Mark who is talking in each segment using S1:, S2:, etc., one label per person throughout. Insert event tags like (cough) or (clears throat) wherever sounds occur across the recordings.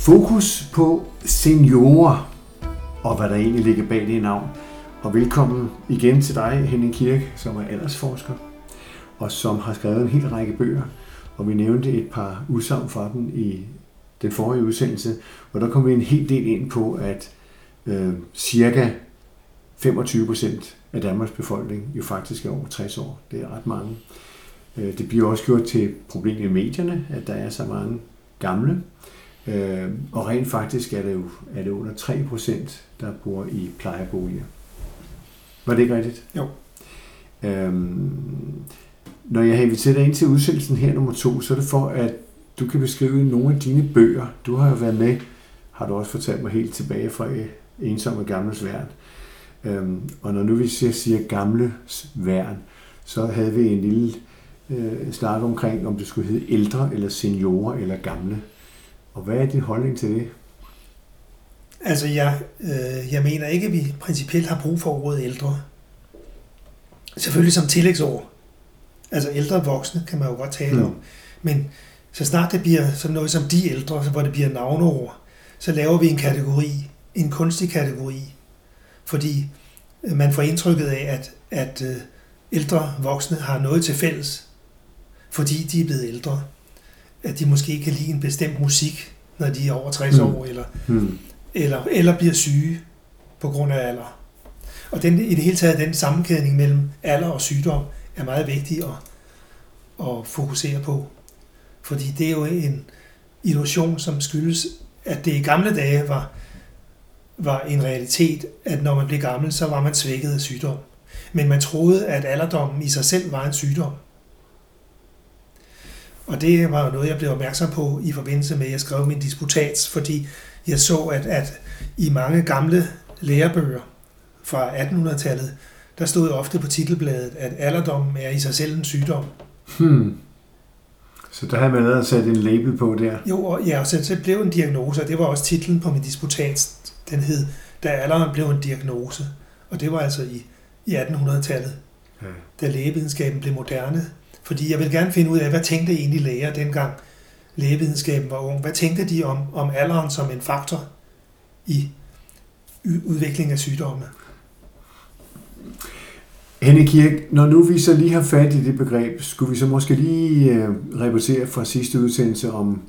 S1: Fokus på seniorer og hvad der egentlig ligger bag det navn. Og velkommen igen til dig, Henning Kirk, som er aldersforsker og som har skrevet en hel række bøger. Og vi nævnte et par udsagn fra dem i den forrige udsendelse, hvor der kom vi en hel del ind på, at øh, cirka 25 procent af Danmarks befolkning jo faktisk er over 60 år. Det er ret mange. Øh, det bliver også gjort til problem i medierne, at der er så mange gamle. Øh, og rent faktisk er det jo er det under 3 procent, der bor i plejeboliger. Var det ikke rigtigt?
S2: Jo.
S1: Øhm, når jeg har inviteret dig ind til udsendelsen her nummer to, så er det for, at du kan beskrive nogle af dine bøger. Du har jo været med, har du også fortalt mig helt tilbage fra Ensomme Gamles Værn. Øhm, og når nu vi siger, siger Gamles Værn, så havde vi en lille øh, snak omkring, om det skulle hedde ældre, eller seniorer, eller gamle. Og hvad er din holdning til det?
S2: Altså, jeg, øh, jeg mener ikke, at vi principielt har brug for ordet ældre. Selvfølgelig som tillægsord. Altså ældre voksne kan man jo godt tale mm. om. Men så snart det bliver sådan noget som de ældre, hvor det bliver navneord, så laver vi en kategori, en kunstig kategori. Fordi øh, man får indtrykket af, at, at øh, ældre voksne har noget til fælles, fordi de er blevet ældre. At de måske kan lide en bestemt musik, når de er over 60 mm. år, eller, mm. eller, eller bliver syge på grund af alder. Og den, i det hele taget den sammenkædning mellem alder og sygdom er meget vigtig at, at fokusere på. Fordi det er jo en illusion, som skyldes, at det i gamle dage var, var en realitet, at når man blev gammel, så var man svækket af sygdom. Men man troede, at alderdommen i sig selv var en sygdom. Og det var noget, jeg blev opmærksom på i forbindelse med, at jeg skrev min disputats, fordi jeg så, at, at i mange gamle lærebøger fra 1800-tallet, der stod ofte på titelbladet, at alderdommen er i sig selv en sygdom.
S1: Hmm. Så der har man lavet sat en label på der?
S2: Jo, og, ja, og så, så blev en diagnose, og det var også titlen på min disputat. Den hed, da alderen blev en diagnose. Og det var altså i, i 1800-tallet, ja. da lægevidenskaben blev moderne. Fordi jeg vil gerne finde ud af, hvad tænkte egentlig læger dengang lægevidenskaben var ung? Hvad tænkte de om, om alderen som en faktor i udvikling af sygdomme?
S1: Henning Kirk, når nu vi så lige har fat i det begreb, skulle vi så måske lige øh, repetere fra sidste udsendelse om,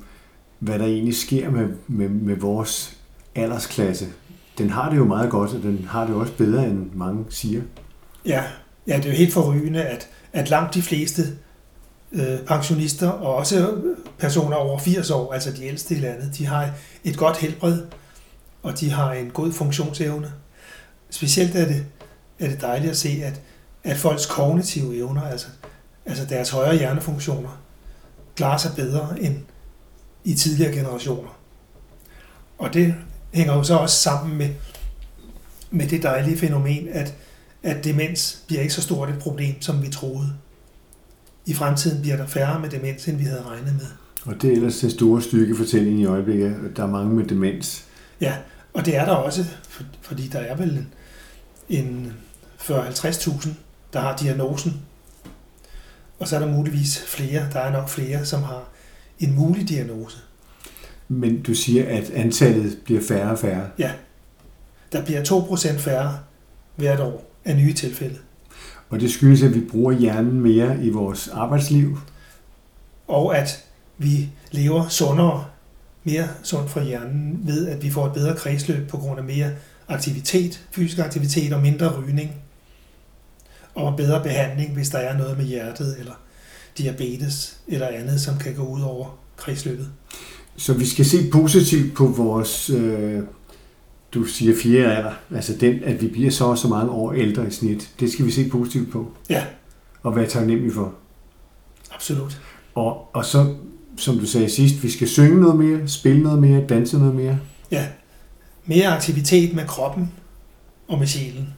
S1: hvad der egentlig sker med, med, med vores aldersklasse. Den har det jo meget godt, og den har det også bedre, end mange siger.
S2: Ja, ja det er jo helt forrygende, at, at langt de fleste Øh, pensionister, og også personer over 80 år, altså de ældste i landet, de har et godt helbred, og de har en god funktionsevne. Specielt er det, er det dejligt at se, at at folks kognitive evner, altså, altså deres højere hjernefunktioner, klarer sig bedre end i tidligere generationer. Og det hænger jo så også sammen med, med det dejlige fænomen, at, at demens bliver ikke så stort et problem, som vi troede. I fremtiden bliver der færre med demens, end vi havde regnet med.
S1: Og det er ellers den store styrkefortælling i øjeblikket, at der er mange med demens.
S2: Ja, og det er der også, fordi der er vel en, en 40-50.000 der har diagnosen. Og så er der muligvis flere, der er nok flere, som har en mulig diagnose.
S1: Men du siger, at antallet bliver færre og færre?
S2: Ja. Der bliver 2% færre hvert år af nye tilfælde.
S1: Og det skyldes, at vi bruger hjernen mere i vores arbejdsliv?
S2: Og at vi lever sundere, mere sundt for hjernen, ved at vi får et bedre kredsløb på grund af mere aktivitet, fysisk aktivitet og mindre rygning og bedre behandling, hvis der er noget med hjertet eller diabetes eller andet, som kan gå ud over kredsløbet.
S1: Så vi skal se positivt på vores, øh, du siger fire alder, altså den, at vi bliver så og så mange år ældre i snit. Det skal vi se positivt på.
S2: Ja.
S1: Og være taknemmelige for.
S2: Absolut.
S1: Og, og så, som du sagde sidst, vi skal synge noget mere, spille noget mere, danse noget mere.
S2: Ja. Mere aktivitet med kroppen og med sjælen.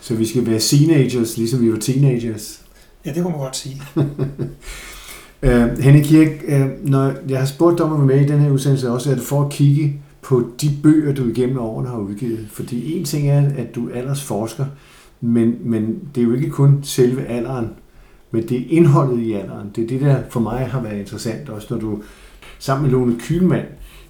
S1: Så vi skal være teenagers, ligesom vi var teenagers.
S2: Ja, det kunne man godt sige. (laughs)
S1: uh, Henning Kirk, uh, når jeg har spurgt dig om at være med i den her udsendelse, også er det for at kigge på de bøger, du igennem årene har udgivet. Fordi en ting er, at du er forsker, men, men det er jo ikke kun selve alderen, men det er indholdet i alderen. Det er det, der for mig har været interessant, også når du sammen med Lone Kylmand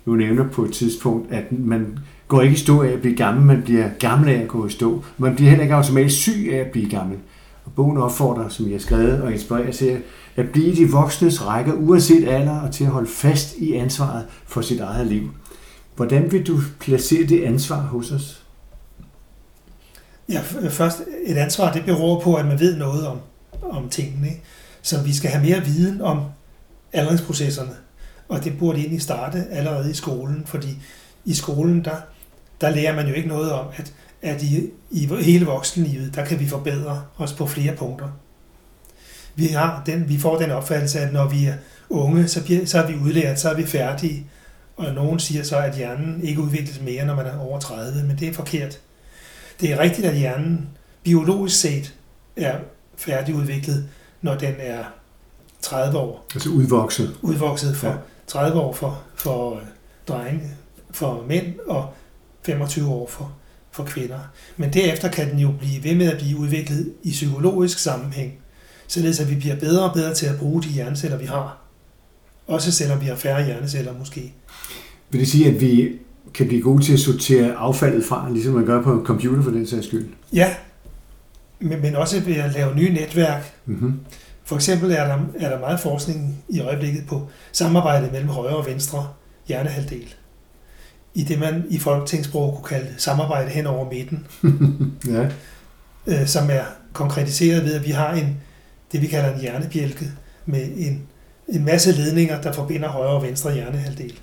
S1: jo nævner på et tidspunkt, at man går ikke i stå af at blive gammel, man bliver gammel af at gå i stå. Man bliver heller ikke automatisk syg af at blive gammel. Og bogen opfordrer, som jeg har skrevet og inspirerer til, at blive de voksnes rækker uanset alder og til at holde fast i ansvaret for sit eget liv. Hvordan vil du placere det ansvar hos os?
S2: Ja, øh, først et ansvar, det beror på, at man ved noget om, om tingene. Ikke? Så vi skal have mere viden om aldringsprocesserne. Og det burde egentlig starte allerede i skolen, fordi i skolen, der, der lærer man jo ikke noget om, at, at i, i hele voksenlivet, der kan vi forbedre os på flere punkter. Vi, har den, vi får den opfattelse, at når vi er unge, så, bliver, så er vi udlært, så er vi færdige. Og nogen siger så, at hjernen ikke udvikles mere, når man er over 30, men det er forkert. Det er rigtigt, at hjernen biologisk set er færdigudviklet, når den er 30 år.
S1: Altså udvokset.
S2: Udvokset for ja. 30 år for, for øh, drenge, for mænd og 25 år for, for kvinder. Men derefter kan den jo blive ved med at blive udviklet i psykologisk sammenhæng, således at vi bliver bedre og bedre til at bruge de hjerneceller, vi har. Også selvom vi har færre hjerneceller måske.
S1: Vil det sige, at vi kan blive gode til at sortere affaldet fra, ligesom man gør på en computer for den sags skyld?
S2: Ja, men, men også ved at lave nye netværk.
S1: Mm-hmm.
S2: For eksempel er der, er der meget forskning i øjeblikket på samarbejdet mellem højre og venstre hjernehalvdel. I det, man i folketingssprog kunne kalde samarbejde hen over midten. (laughs)
S1: ja.
S2: øh, som er konkretiseret ved, at vi har en, det vi kalder en hjernebjælke med en, en masse ledninger, der forbinder højre og venstre hjernehalvdel.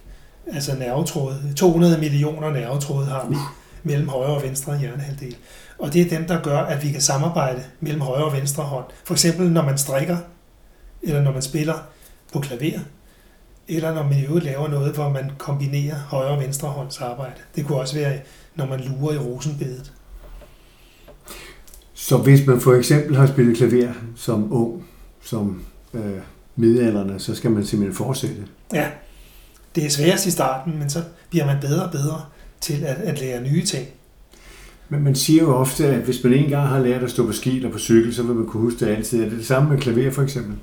S2: Altså nervetråde. 200 millioner nervetråde har vi mellem højre og venstre hjernehalvdel. Og det er dem, der gør, at vi kan samarbejde mellem højre og venstre hånd. For eksempel når man strikker, eller når man spiller på klaver, eller når man i øvrigt laver noget, hvor man kombinerer højre og venstre hånds arbejde. Det kunne også være, når man lurer i rosenbedet.
S1: Så hvis man for eksempel har spillet klaver som ung, som øh, middelalderne, så skal man simpelthen fortsætte?
S2: Ja, det er sværest i starten, men så bliver man bedre og bedre til at, at lære nye ting.
S1: Men man siger jo ofte, at hvis man en gang har lært at stå på ski eller på cykel, så vil man kunne huske det altid. Er det det samme med klaver for eksempel?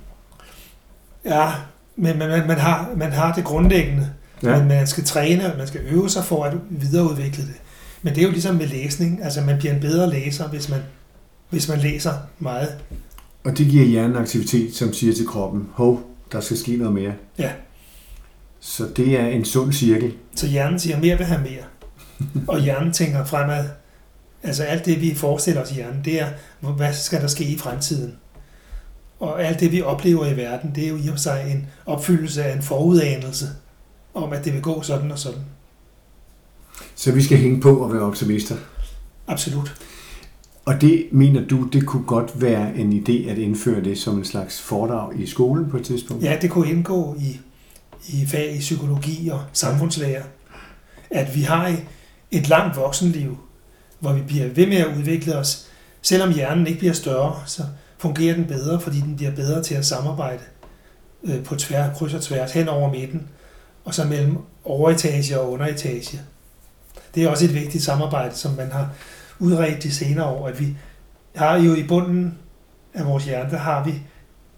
S2: Ja, men man, man, har, man har det grundlæggende. Ja. Men man skal træne, og man skal øve sig for at videreudvikle det. Men det er jo ligesom med læsning. Altså man bliver en bedre læser, hvis man, hvis man læser meget.
S1: Og det giver hjernen aktivitet, som siger til kroppen, hov, der skal ske noget mere.
S2: Ja.
S1: Så det er en sund cirkel.
S2: Så hjernen siger, mere vil have mere. og hjernen tænker fremad. Altså alt det, vi forestiller os i hjernen, det er, hvad skal der ske i fremtiden? Og alt det, vi oplever i verden, det er jo i og for sig en opfyldelse af en forudanelse om, at det vil gå sådan og sådan.
S1: Så vi skal hænge på og være optimister?
S2: Absolut.
S1: Og det mener du, det kunne godt være en idé at indføre det som en slags foredrag i skolen på et tidspunkt?
S2: Ja, det kunne indgå i, i fag i psykologi og samfundslære. At vi har et langt voksenliv, hvor vi bliver ved med at udvikle os. Selvom hjernen ikke bliver større, så fungerer den bedre, fordi den bliver bedre til at samarbejde øh, på tvær, kryds og tværs hen over midten, og så mellem overetage og underetage. Det er også et vigtigt samarbejde, som man har udredt de senere år, at vi har jo i bunden af vores hjerne, der har vi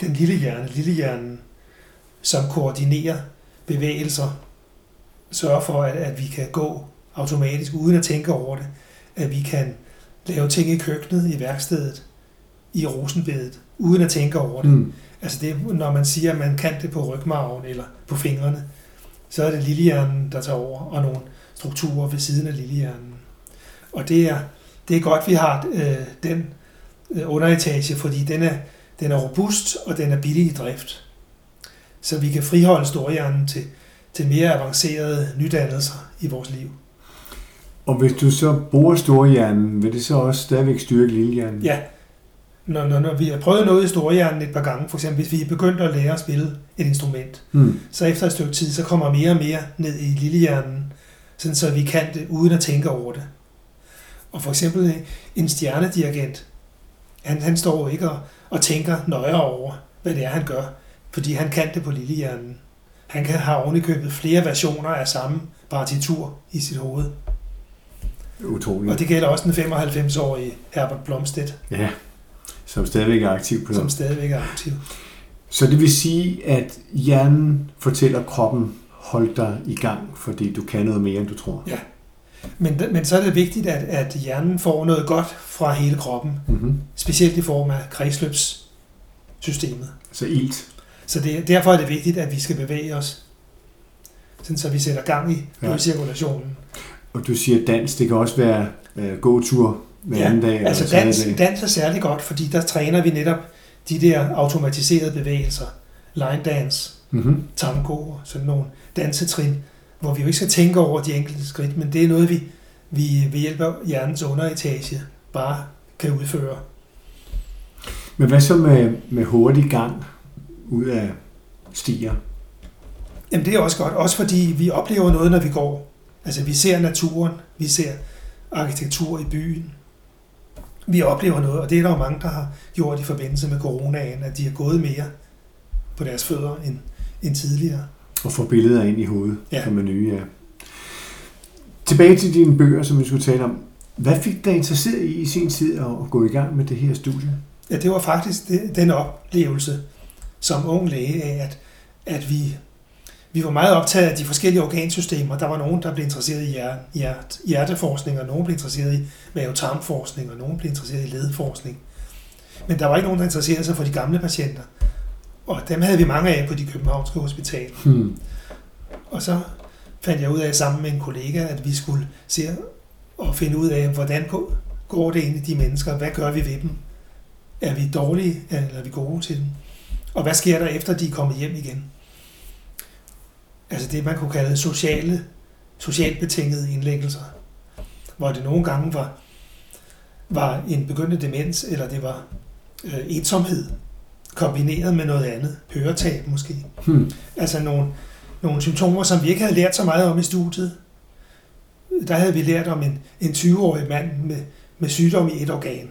S2: den lille hjerne, lille hjernen, som koordinerer bevægelser, sørger for, at, at vi kan gå automatisk, uden at tænke over det, at vi kan lave ting i køkkenet, i værkstedet, i rosenbedet, uden at tænke over det. Mm. Altså det, når man siger, at man kan det på rygmarven eller på fingrene, så er det lillehjernen, der tager over, og nogle strukturer ved siden af lillehjernen. Og det er, det er godt, vi har øh, den øh, underetage, fordi den er, den er robust, og den er billig i drift. Så vi kan friholde storhjernen til, til mere avancerede nydannelser i vores liv.
S1: Og hvis du så bruger storhjernen, vil det så også stadigvæk styrke lillehjernen?
S2: Ja. Når, når, når vi har prøvet noget i storhjernen et par gange, for eksempel hvis vi er begyndt at lære at spille et instrument, hmm. så efter et stykke tid, så kommer mere og mere ned i lillehjernen, sådan så vi kan det uden at tænke over det. Og for eksempel en stjernedirigent, han, han står ikke og, og tænker nøjere over, hvad det er, han gør, fordi han kan det på lillehjernen. Han kan have ovenikøbet flere versioner af samme partitur i sit hoved.
S1: Utroligt.
S2: Og det gælder også den 95-årige Herbert Blomstedt.
S1: Ja, som stadigvæk er aktiv på
S2: Som stadigvæk er aktiv.
S1: Så det vil sige, at hjernen fortæller kroppen, holdt dig i gang, fordi du kan noget mere, end du tror.
S2: Ja. Men, men så er det vigtigt, at, at hjernen får noget godt fra hele kroppen,
S1: Mm-hmm.
S2: specielt i form af kredsløbssystemet.
S1: Så ilt.
S2: Så det, derfor er det vigtigt, at vi skal bevæge os, sådan så vi sætter gang i
S1: Ja.
S2: blodcirkulationen.
S1: Og du siger dans, det kan også være øh, gåtur hver anden dag.
S2: altså dans,
S1: dag.
S2: dans er særlig godt, fordi der træner vi netop de der automatiserede bevægelser. Line dance,
S1: Mm-hmm.
S2: tango og sådan nogle dansetrin, hvor vi jo ikke skal tænke over de enkelte skridt, men det er noget, vi, vi ved hjælp af hjernens underetage bare kan udføre.
S1: Men hvad så med, med hurtig gang ud af stier?
S2: Jamen det er også godt, også fordi vi oplever noget, når vi går. Altså vi ser naturen, vi ser arkitektur i byen. Vi oplever noget, og det er der jo mange, der har gjort i forbindelse med coronaen, at de har gået mere på deres fødder end, end tidligere.
S1: Og få billeder ind i hovedet,
S2: Ja.
S1: som er nye, ja. Tilbage til dine bøger, som vi skulle tale om. Hvad fik dig interesseret i i sin tid at, at gå i gang med det her studie?
S2: Ja, det var faktisk den oplevelse som ung læge af, at, at vi, vi var meget optaget af de forskellige organsystemer. Der var nogen, der blev interesseret i hjert, hjert, hjerteforskning, og nogen blev interesseret i mavetarmforskning, og nogen blev interesseret i ledforskning. Men der var ikke nogen, der interesserede sig for de gamle patienter. Og dem havde vi mange af på de københavnske hospitaler.
S1: Hmm.
S2: Og så fandt jeg ud af sammen med en kollega, at vi skulle se og finde ud af, hvordan går- går det egentlig de mennesker? Hvad gør vi ved dem? Er vi dårlige, eller er vi gode til dem? Og hvad sker der efter, de er kommet hjem igen? Altså det, man kunne kalde sociale, socialt betingede indlæggelser. Hvor det nogle gange var, var en begyndende demens, eller det var øh, ensomhed, kombineret med noget andet. Høretab måske.
S1: Hmm.
S2: Altså nogle, nogle symptomer, som vi ikke havde lært så meget om i studiet. Der havde vi lært om en, en 20-årig mand med, med sygdom i et organ.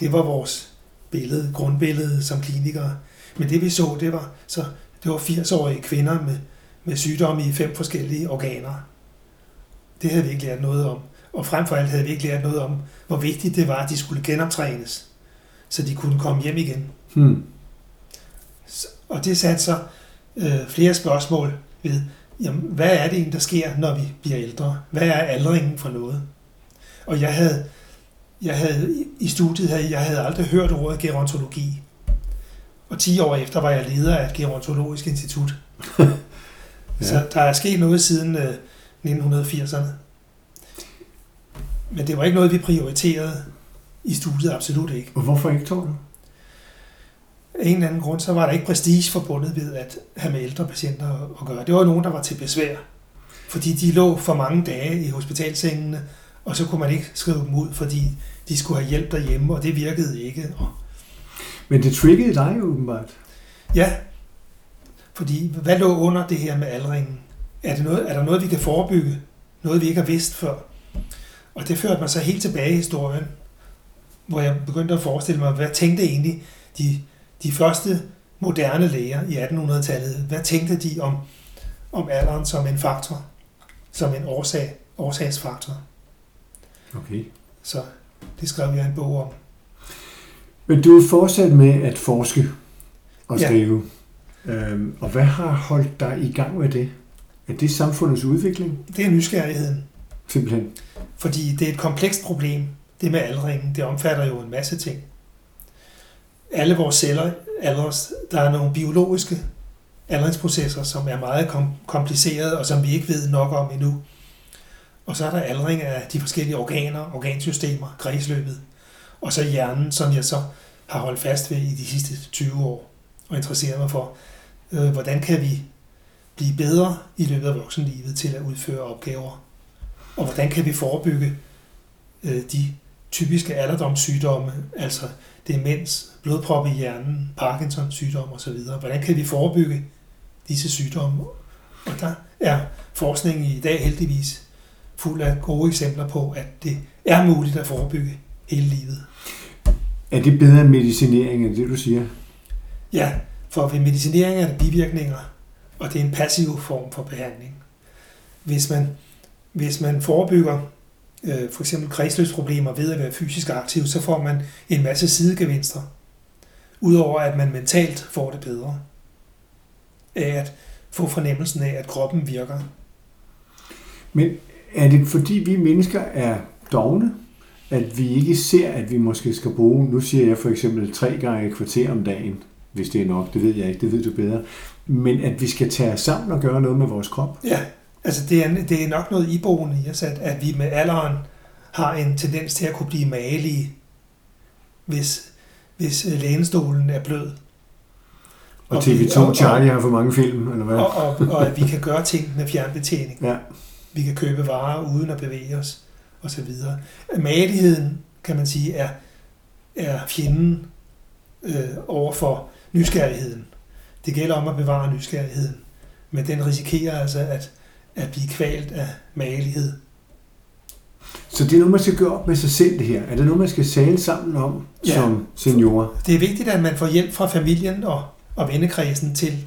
S2: Det var vores billede, grundbillede som klinikere. Men det vi så, det var, så, det var 80-årige kvinder med, med sygdomme i fem forskellige organer. Det havde vi ikke lært noget om. Og frem for alt havde vi ikke lært noget om, hvor vigtigt det var, at de skulle genoptrænes, så de kunne komme hjem igen.
S1: Hmm.
S2: Og det satte så øh, flere spørgsmål ved, jamen, hvad er det egentlig, der sker, når vi bliver ældre? Hvad er aldringen for noget? Og jeg havde, jeg havde i studiet havde, jeg havde aldrig hørt ordet gerontologi. Og 10 år efter var jeg leder af et gerontologisk institut. (laughs) ja. Så der er sket noget siden øh, 1980'erne. Men det var ikke noget, vi prioriterede i studiet, absolut ikke.
S1: Og hvorfor ikke, tror du?
S2: Af en eller anden grund, så var der ikke prestige forbundet ved at have med ældre patienter at gøre. Det var nogen, der var til besvær. Fordi de lå for mange dage i hospitalsengene, og så kunne man ikke skrive dem ud, fordi de skulle have hjælp derhjemme, og det virkede ikke. Og
S1: Men det triggede dig jo åbenbart.
S2: ja, fordi hvad lå under det her med aldringen? Er, det noget, er der noget, vi kan forebygge? Noget, vi ikke har vidst før? Og det førte mig så helt tilbage i historien, hvor jeg begyndte at forestille mig, hvad tænkte egentlig de, de første moderne læger i 1800-tallet, hvad tænkte de om, om alderen som en faktor, som en årsag, årsagsfaktor?
S1: Okay.
S2: Så det skrev jeg en bog om.
S1: Men du er fortsat med at forske og
S2: Ja.
S1: skrive. Øhm, og hvad har holdt dig i gang med det? Er det samfundets udvikling?
S2: Det er nysgerrigheden,
S1: Simpelthen.
S2: fordi det er et komplekst problem. Det med aldringen, det omfatter jo en masse ting. Alle vores celler aldres. Der er nogle biologiske aldringsprocesser, som er meget kom- komplicerede, og som vi ikke ved nok om endnu. Og så er der aldring af de forskellige organer, organsystemer, kredsløbet, og så hjernen, som jeg så har holdt fast ved i de sidste 20 år, og interesseret mig for, øh, hvordan kan vi blive bedre i løbet af voksenlivet til at udføre opgaver, og hvordan kan vi forebygge øh, de typiske alderdomssygdomme, altså demens, blodprop i hjernen, Parkinsons sygdom osv. Hvordan kan vi forebygge disse sygdomme? Og der er forskningen i dag heldigvis fuld af gode eksempler på, at det er muligt at forebygge hele livet.
S1: Er det bedre medicinering, end det du siger?
S2: Ja, for ved medicinering er der bivirkninger, og det er en passiv form for behandling. Hvis man, hvis man forebygger øh, for eksempel kredsløbsproblemer ved at være fysisk aktiv, så får man en masse sidegevinster, udover at man mentalt får det bedre af at få fornemmelsen af, at kroppen virker.
S1: Men er det fordi vi mennesker er dogne, at vi ikke ser, at vi måske skal bruge, nu siger jeg for eksempel tre gange et kvarter om dagen, hvis det er nok, det ved jeg ikke, det ved du bedre, men at vi skal tage os sammen og gøre noget med vores krop?
S2: Ja, altså det er, det er nok noget iboende i os, at, at vi med alderen har en tendens til at kunne blive malige, hvis, hvis øh, lænestolen er blød.
S1: Og,
S2: Og
S1: TV2
S2: vi- og-
S1: Charlie har for mange film, eller hvad?
S2: Og, og, og at vi kan gøre ting med fjernbetjening.
S1: Ja.
S2: Vi kan købe varer uden at bevæge os, og så videre. Maligheden, kan man sige, er, er fjenden øh, over for nysgerrigheden. Det gælder om at bevare nysgerrigheden, men den risikerer altså at, at blive kvalt af malighed.
S1: Så det er noget, man skal gøre op med sig selv, det her. Er det noget, man skal tale sammen om
S2: Ja.
S1: som seniorer?
S2: Det er vigtigt, at man får hjælp fra familien og, og vennekredsen til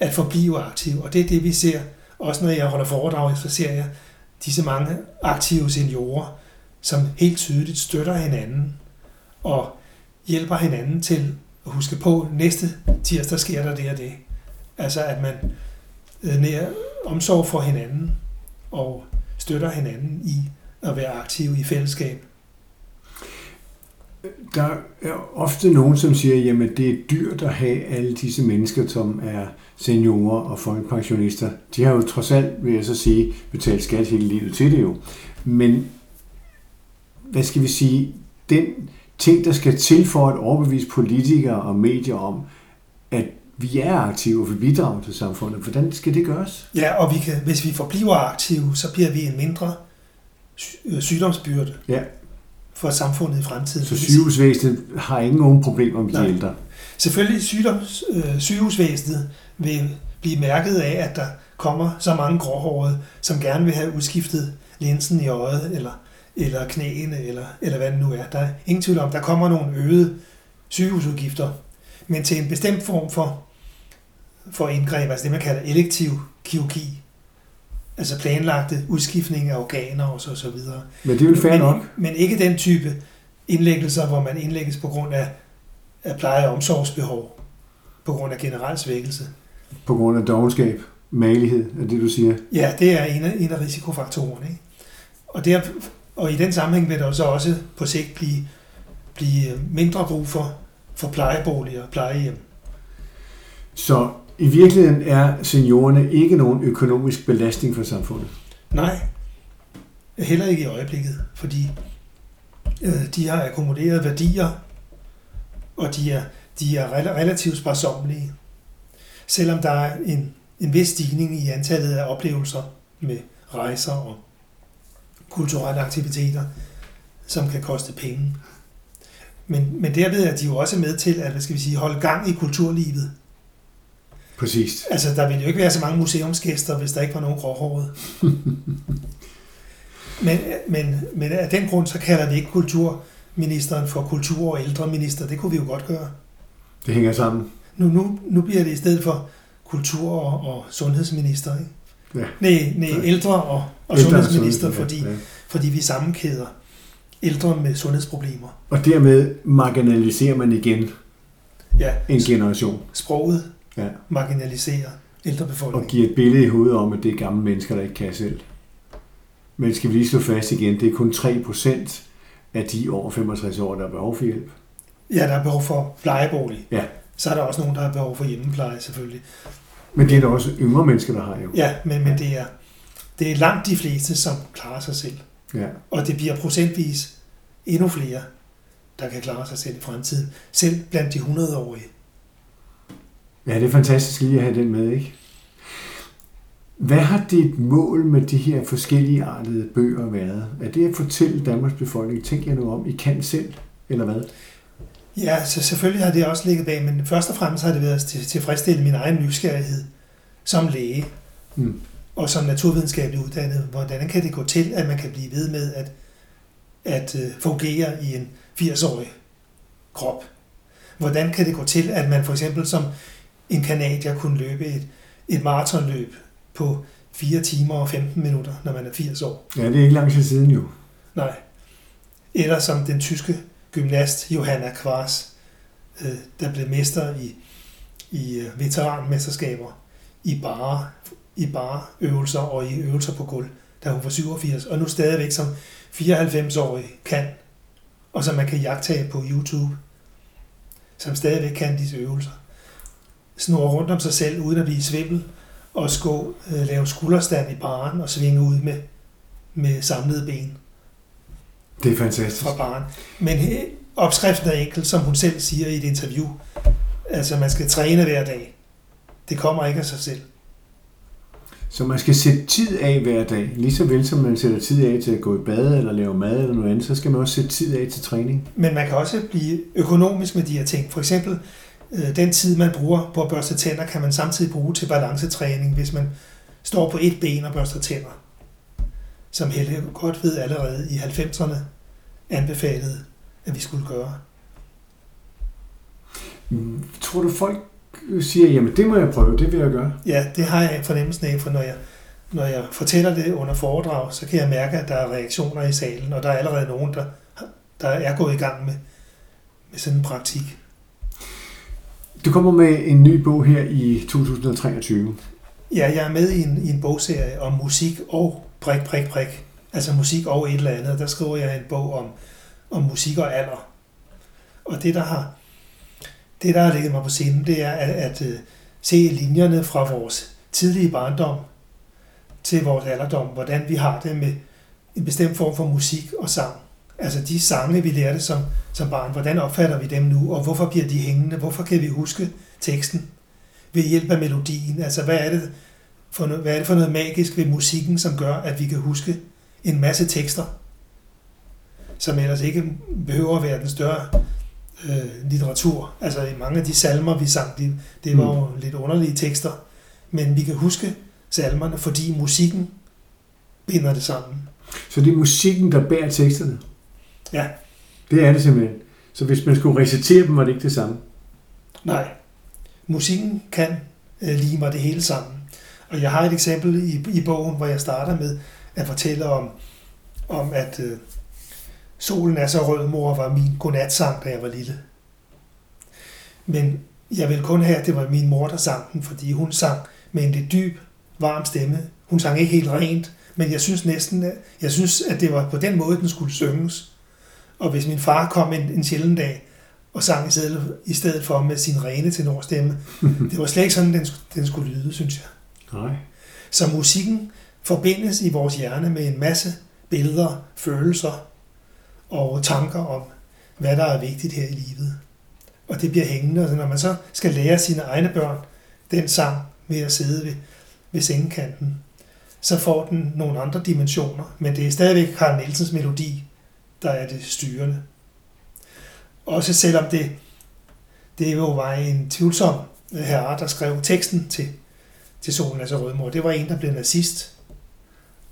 S2: at forblive aktiv, og det er det, vi ser. Også når jeg holder foredrag, så ser jeg disse mange aktive seniorer, som helt tydeligt støtter hinanden og hjælper hinanden til at huske på, at næste tirsdag sker der det og det. Altså at man øh, nær omsorg for hinanden og støtter hinanden i at være aktiv i fællesskab.
S1: Der er ofte nogen, som siger, jamen det er dyrt at have alle disse mennesker, som er seniorer og folkepensionister. De har jo trods alt, vil jeg så sige, betalt skat hele livet til det jo. Men hvad skal vi sige, den ting, der skal til for at overbevise politikere og medier om, at vi er aktive og vi bidrager til samfundet, hvordan skal det gøres?
S2: Ja, og vi kan, hvis vi forbliver aktive, så bliver vi en mindre øh, sygdomsbyrde
S1: Ja.
S2: For samfundet i fremtiden.
S1: Så sygehusvæsenet har ikke nogen problemer med de
S2: Nej.
S1: ældre.
S2: Selvfølgelig sygdoms, øh, sygehusvæsenet vil blive mærket af, at der kommer så mange gråhårede, som gerne vil have udskiftet linsen i øjet, eller, eller knæene, eller, eller hvad det nu er. Der er ingen tvivl om, der kommer nogle øgede sygehusudgifter, men til en bestemt form for, for indgreb, altså det man kalder elektiv kirurgi, altså planlagte udskiftning af organer og så, så videre.
S1: Men det er vel fair
S2: men,
S1: nok.
S2: men ikke den type indlæggelser, hvor man indlægges på grund af, af pleje- og omsorgsbehov, på grund af generel svækkelse.
S1: På grund af dogenskab, malighed, er det du siger.
S2: Ja, det er en af, en af risikofaktorerne. Ikke? Og, der, og i den sammenhæng vil der jo så også på sigt blive, blive mindre brug for, for plejeboliger og plejehjem.
S1: Så i virkeligheden er seniorerne ikke nogen økonomisk belastning for samfundet.
S2: Nej, heller ikke i øjeblikket, fordi øh, de har akkumuleret værdier, og de er, de er relativt sparsommelige. Selvom der er en, en vis stigning i antallet af oplevelser med rejser og kulturelle aktiviteter, som kan koste penge. Men, men derved er de jo også med til at hvad skal vi sige, holde gang i kulturlivet.
S1: Præcis.
S2: Altså, der ville jo ikke være så mange museumsgæster, hvis der ikke var nogen gråhårede. (laughs) men, men, men af den grund, så kalder vi ikke kulturministeren for kultur- og ældreminister. Det kunne vi jo godt gøre.
S1: Det hænger sammen.
S2: Nu, nu, nu bliver det i stedet for kultur- og, og sundhedsminister. Ikke?
S1: Ja.
S2: Nej, nej,
S1: Ja.
S2: ældre og, og
S1: Ældre og
S2: sundhedsminister,
S1: sundhed,
S2: fordi,
S1: ja.
S2: fordi vi sammenkæder ældre med sundhedsproblemer.
S1: Og dermed marginaliserer man igen
S2: Ja,
S1: en generation
S2: sproget
S1: Ja.
S2: marginaliserer
S1: og
S2: ældrebefolkningen.
S1: giver et billede i hovedet om, at det er gamle mennesker, der ikke kan selv. Men skal vi lige slå fast igen, det er kun 3% af de over 65 år, der har behov for hjælp.
S2: Ja, der er behov for plejebolig.
S1: Ja.
S2: Så er der også nogen, der har behov for hjemmepleje, selvfølgelig.
S1: Men det er der også yngre mennesker, der har jo.
S2: Ja, men, men det, er, det er langt de fleste, som klarer sig selv.
S1: Ja.
S2: Og det bliver procentvis endnu flere, der kan klare sig selv i fremtiden. Selv blandt de 100-årige.
S1: Ja, det er fantastisk lige at have den med, ikke? Hvad har dit mål med de her forskellige artede bøger været? Er det at fortælle Danmarks befolkning, tænk jer nu om, I kan selv, eller hvad?
S2: Ja, så selvfølgelig har det også ligget bag, men først og fremmest har det været til tilfredsstille min egen nysgerrighed som læge
S1: Mm.
S2: og som naturvidenskabelig uddannet. Hvordan kan det gå til, at man kan blive ved med at, at øh, fungere i en 80-årig krop? Hvordan kan det gå til, at man for eksempel som en kanadier kunne løbe et, et maratonløb på 4 timer og 15 minutter, når man er 80 år?
S1: Ja, det er ikke lang tid siden jo.
S2: Nej. Eller som den tyske gymnast Johanna Kvars, øh, der blev mester i, i øh, veteranmesterskaber i bare, i bare øvelser og i øvelser på gulv, da hun var 87, og nu stadigvæk som 94-årig kan, og som man kan jagtage på YouTube, som stadigvæk kan disse øvelser. Snor rundt om sig selv, uden at blive svimmel, og skå, øh, lave skulderstand i baren og svinge ud med, med samlede ben
S1: Det er fantastisk.
S2: fra baren. Men he- opskriften er enkel, som hun selv siger i et interview. Altså, man skal træne hver dag. Det kommer ikke af sig selv.
S1: Så man skal sætte tid af hver dag. Lige så vel som man sætter tid af til at gå i bad eller lave mad eller noget andet, så skal man også sætte tid af til træning.
S2: Men man kan også blive økonomisk med de her ting. For eksempel, øh, den tid, man bruger på at børste tænder, kan man samtidig bruge til balancetræning, hvis man står på et ben og børster tænder. Som Helle godt ved allerede i 90'erne anbefalede, at vi skulle gøre.
S1: Tror du folk siger, jamen det må jeg prøve, det vil jeg gøre?
S2: Ja, det har jeg fornemmelsen af, for når jeg, når jeg fortæller det under foredrag, så kan jeg mærke, at der er reaktioner i salen, og der er allerede nogen, der, der er gået i gang med, med sådan en praktik.
S1: Du kommer med en ny bog her i 2023.
S2: Ja, jeg er med i en, i en bogserie om musik og prik, prik, prik. Altså musik og et eller andet. Der skriver jeg en bog om, om musik og alder. Og det, der har, det, der har ligget mig på sinde, det er at, at, at se linjerne fra vores tidlige barndom til vores alderdom. Hvordan vi har det med en bestemt form for musik og sang. Altså de sange, vi lærte som, som barn, hvordan opfatter vi dem nu, og hvorfor bliver de hængende? Hvorfor kan vi huske teksten? ved hjælp af melodien. Altså, hvad er det for noget, hvad er det for noget magisk ved musikken, som gør, at vi kan huske en masse tekster, som ellers ikke behøver at være den større øh, litteratur. Altså, i mange af de salmer, vi sang, de, det var jo lidt underlige tekster, men vi kan huske salmerne, fordi musikken binder det sammen.
S1: Så det er musikken, der bærer teksterne?
S2: Ja.
S1: Det er det simpelthen. Så hvis man skulle recitere dem, var det ikke det samme?
S2: Nej, musikken kan øh, lime mig det hele sammen. Og jeg har et eksempel i, i bogen, hvor jeg starter med at fortælle om, om at øh, Solen er så rød, mor var min godnatsang, da jeg var lille. Men jeg vil kun have, at det var min mor, der sang den, fordi hun sang med en lidt dyb, varm stemme. Hun sang ikke helt rent, men jeg synes næsten, at, jeg synes, at det var på den måde, den skulle synges. Og hvis min far kom en, en sjælden dag, og sang i stedet, i stedet for med sin rene tenorstemme. Det var slet ikke sådan, den, den skulle lyde, synes jeg.
S1: Nej.
S2: Så musikken forbindes i vores hjerne med en masse billeder, følelser og tanker om, hvad der er vigtigt her i livet. Og det bliver hængende, og når man så skal lære sine egne børn den sang ved at sidde ved, ved sengekanten, så får den nogle andre dimensioner, men det er stadigvæk Karl Nielsens melodi, der er det styrende. Også selvom det, det jo var en tvivlsom herre, der skrev teksten til, til Solen altså Rødmor. Det var en, der blev nazist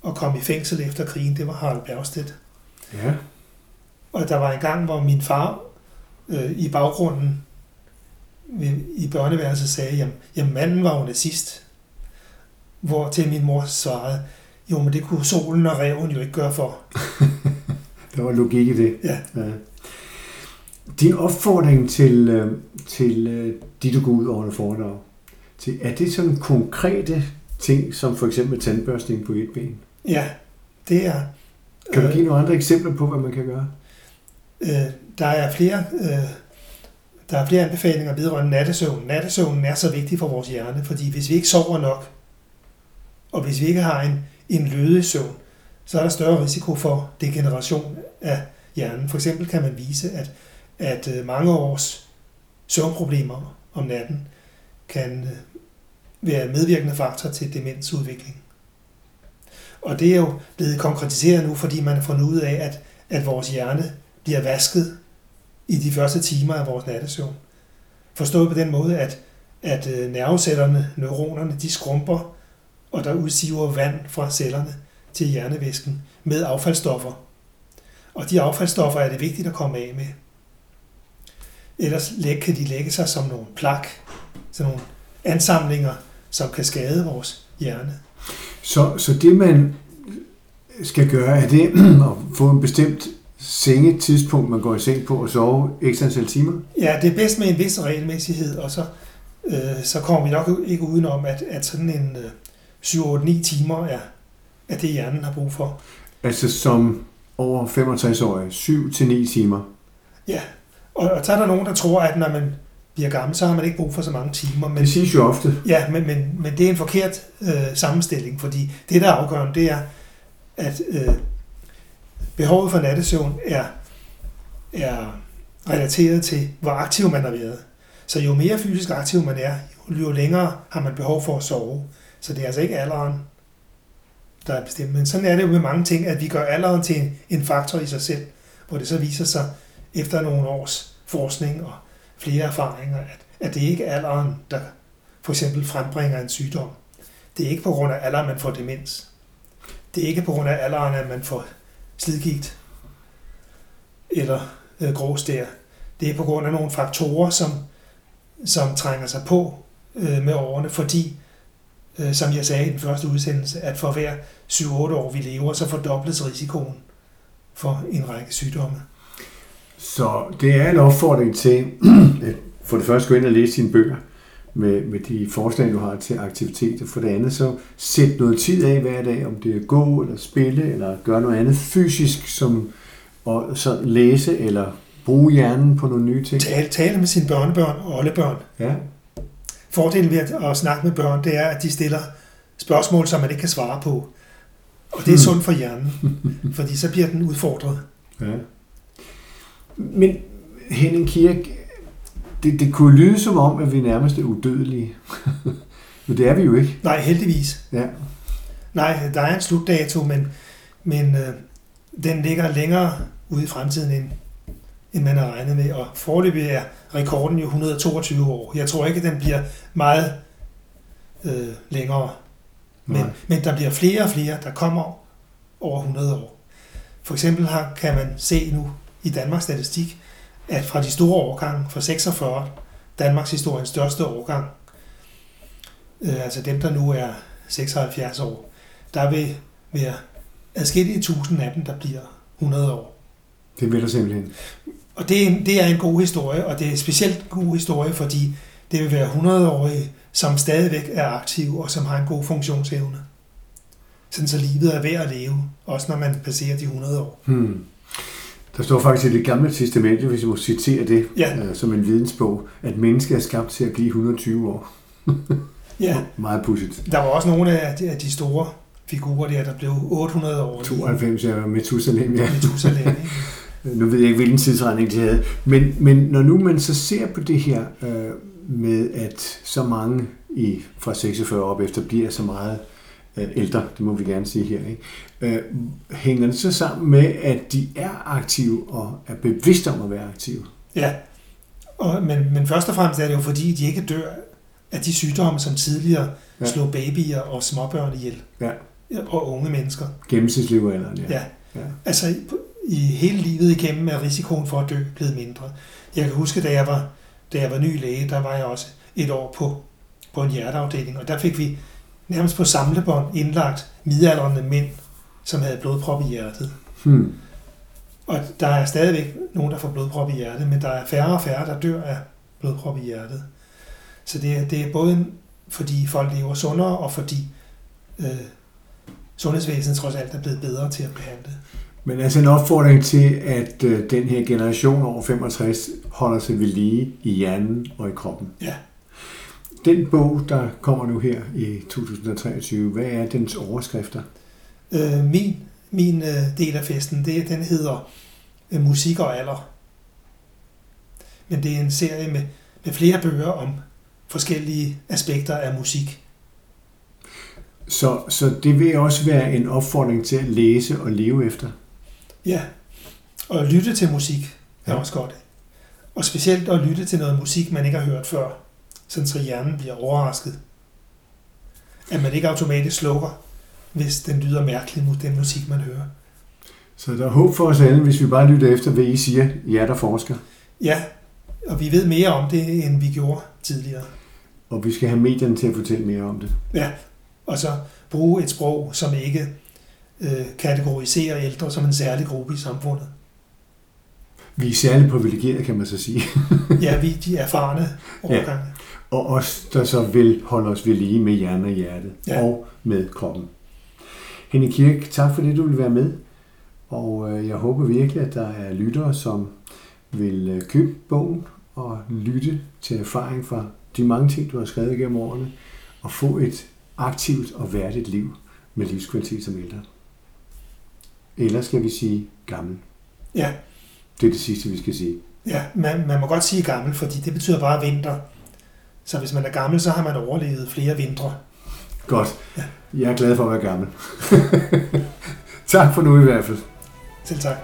S2: og kom i fængsel efter krigen. Det var Harald Bergstedt.
S1: Ja.
S2: Og der var en gang, hvor min far øh, i baggrunden i børneværelset sagde, jamen, jamen manden var jo nazist. Hvor til min mor svarede, jo, men det kunne solen og reven jo ikke gøre for. (laughs)
S1: Der var logik i det.
S2: Ja.
S1: ja. Din opfordring til, øh, til øh, de, du går ud over foredrag, til, er det sådan konkrete ting, som for eksempel tandbørstning på et ben?
S2: Ja, det er...
S1: Kan du give nogle andre eksempler på, hvad man kan gøre?
S2: Øh, der er flere... Øh, der er flere anbefalinger vedrørende nattesøvn. Nattesøvnen er så vigtig for vores hjerne, fordi hvis vi ikke sover nok, og hvis vi ikke har en, en lødig søvn, så er der større risiko for degeneration af hjernen. For eksempel kan man vise, at, at øh, mange års søvnproblemer om natten kan øh, være medvirkende faktor til demensudvikling. Og det er jo blevet konkretiseret nu, fordi man har fundet ud af, at, at vores hjerne bliver vasket i de første timer af vores nattesøvn. Forstået på den måde, at, at øh, nervecellerne, neuronerne, de skrumper, og der udsiver vand fra cellerne til hjernevæsken med affaldsstoffer. Og de affaldsstoffer er det vigtigt at komme af med. Ellers kan de lægge sig som nogle plak, sådan nogle ansamlinger, som kan skade vores hjerne.
S1: Så, så det, man skal gøre, er det (clears throat) at få en bestemt sengetidspunkt, man går i seng på og sove x antal timer?
S2: Ja, det er bedst med en vis regelmæssighed, og så øh, så kommer vi nok ikke udenom, at, at sådan en øh, 7-8-9 timer er, er det, hjernen har brug for.
S1: Altså som over 65-årig, 7-9 timer.
S2: Ja, og, og så er der nogen, der tror, at når man bliver gammel, så har man ikke brug for så mange timer. Men,
S1: Det siges jo ofte.
S2: ja, men, men, men det er en forkert øh, sammenstilling, fordi det, der er afgørende, det er, at øh, behovet for nattesøvn er, er relateret til, hvor aktiv man har været. Så jo mere fysisk aktiv man er, jo længere har man behov for at sove. Så det er altså ikke alderen, der er bestemt. Men sådan er det jo med mange ting, at vi gør alderen til en, en faktor i sig selv, hvor det så viser sig efter nogle års forskning og flere erfaringer, at, at det ikke er alderen, der for eksempel frembringer en sygdom. Det er ikke på grund af alderen, man får demens. Det er ikke på grund af alderen, at man får slidgigt eller øh, gråstær. Det er på grund af nogle faktorer, som, som trænger sig på øh, med årene, fordi, som jeg sagde i den første udsendelse, at for hver 7-8 år vi lever, så fordobles risikoen for en række sygdomme.
S1: Så det er en opfordring til, (clears throat) at for det første gå ind og læse sine bøger med, med de forslag, du har til aktivitet, og for det andet så sæt noget tid af hver dag, om det er gå eller spille, eller gøre noget andet fysisk, som og så læse eller bruge hjernen på nogle nye ting.
S2: Tale, tale med sine børnebørn og oldebørn.
S1: Ja,
S2: Fordelen ved at, at snakke med børn, det er, at de stiller spørgsmål, som man ikke kan svare på. Og det er sundt for hjernen, (laughs) fordi så bliver den udfordret.
S1: ja. Men Henning Kirk, det, det kunne lyde som om, at vi nærmest er udødelige. (laughs) Men det er vi jo ikke.
S2: Nej, heldigvis.
S1: Ja.
S2: Nej, der er en slutdato, men, men øh, den ligger længere ude i fremtiden, end, end man har regnet med. Og foreløbig er rekorden jo 122 år. Jeg tror ikke, den bliver meget øh, længere. Men,
S1: Nej.
S2: men der bliver flere og flere, der kommer over 100 år. For eksempel har, kan man se nu i Danmarks Statistik, at fra de store årgange, fra 46, Danmarks historiens største årgang, øh, altså dem, der nu er 76 år, der vil være adskillige tusind af dem, der bliver 100 år.
S1: Det vil der simpelthen.
S2: Og det er, en, det er en god historie, og det er specielt en god historie, fordi det vil være 100-årige, som stadigvæk er aktive og som har en god funktionsevne. Sådan så livet er værd at leve, også når man passerer de 100 år.
S1: Hmm. Der står faktisk i det gamle testamente, hvis jeg må citere det,
S2: Ja.
S1: øh, som en vidensbog, at mennesket er skabt til at blive 120 år. (laughs)
S2: Ja,
S1: Meget pudsigt.
S2: der var også nogle af de, af de store figurer der, der blev 800 år.
S1: 92 er Methusalem, ja.
S2: Methuselah, ikke? (laughs)
S1: Nu ved jeg ikke, hvilken tidsregning de havde. Men, men når nu man så ser på det her øh, med, at så mange i, fra 46 op efter bliver så meget øh, ældre, det må vi gerne sige her, ikke? Øh, hænger det så sammen med, at de er aktive og er bevidste om at være aktive?
S2: Ja, og, men, men først og fremmest er det jo fordi, de ikke dør af de sygdomme, som tidligere
S1: Ja.
S2: slog babyer og småbørn ihjel.
S1: Ja.
S2: Og unge mennesker.
S1: Gennemsnitslevealderen, ja.
S2: Ja.
S1: Ja.
S2: Altså i- hele livet igennem er risikoen for at dø blevet mindre. Jeg kan huske, da jeg var, da jeg var ny læge, der var jeg også et år på, på en hjerteafdeling, og der fik vi nærmest på samlebånd indlagt midaldrende mænd, som havde blodprop i hjertet.
S1: Hmm.
S2: Og der er stadigvæk nogen, der får blodprop i hjertet, men der er færre og færre, der dør af blodprop i hjertet. Så det er, det er både en- fordi folk lever sundere, og fordi øh, sundhedsvæsenet trods alt er blevet bedre til at behandle.
S1: Men altså en opfordring til, at øh, den her generation over 65 holder sig ved lige i hjernen og i kroppen.
S2: Ja.
S1: Den bog, der kommer nu her i 2023, hvad er dens overskrifter?
S2: Øh, min min øh, del af festen, det, den hedder øh, Musik og alder. Men det er en serie med, med flere bøger om forskellige aspekter af musik.
S1: Så, så det vil også være en opfordring til at læse og leve efter.
S2: Ja, og lytte til musik er
S1: Ja.
S2: også godt. Og specielt at lytte til noget musik, man ikke har hørt før, sådan så hjernen bliver overrasket. At man ikke automatisk slukker, hvis den lyder mærkelig mod den musik, man hører.
S1: Så der er håb for os alle, hvis vi bare lytter efter, hvad I siger, jer der forsker.
S2: Ja, og vi ved mere om det, end vi gjorde tidligere.
S1: Og vi skal have medierne til at fortælle mere om det.
S2: Ja, og så bruge et sprog, som ikke øh, kategoriserer ældre som en særlig gruppe i samfundet.
S1: Vi er særligt privilegerede, kan man så sige. (laughs)
S2: Ja, vi de erfarne overgange.
S1: og os, der så vil holde os ved lige med hjernen og hjertet
S2: Ja.
S1: og med kroppen. Henning Kirk, tak for det, du vil være med. Og øh, jeg håber virkelig, at der er lyttere, som vil øh, købe bogen og lytte til erfaring fra de mange ting, du har skrevet gennem årene, og få et aktivt og værdigt liv med livskvalitet som ældre. Eller skal vi sige gammel?
S2: Ja,
S1: Det er det sidste, vi skal sige.
S2: ja man, man må godt sige gammel, fordi det betyder bare vinter. Så hvis man er gammel, så har man overlevet flere vintre.
S1: Godt.
S2: Ja.
S1: Jeg er glad for at være gammel. (laughs) tak for nu i hvert fald.
S2: Selv tak.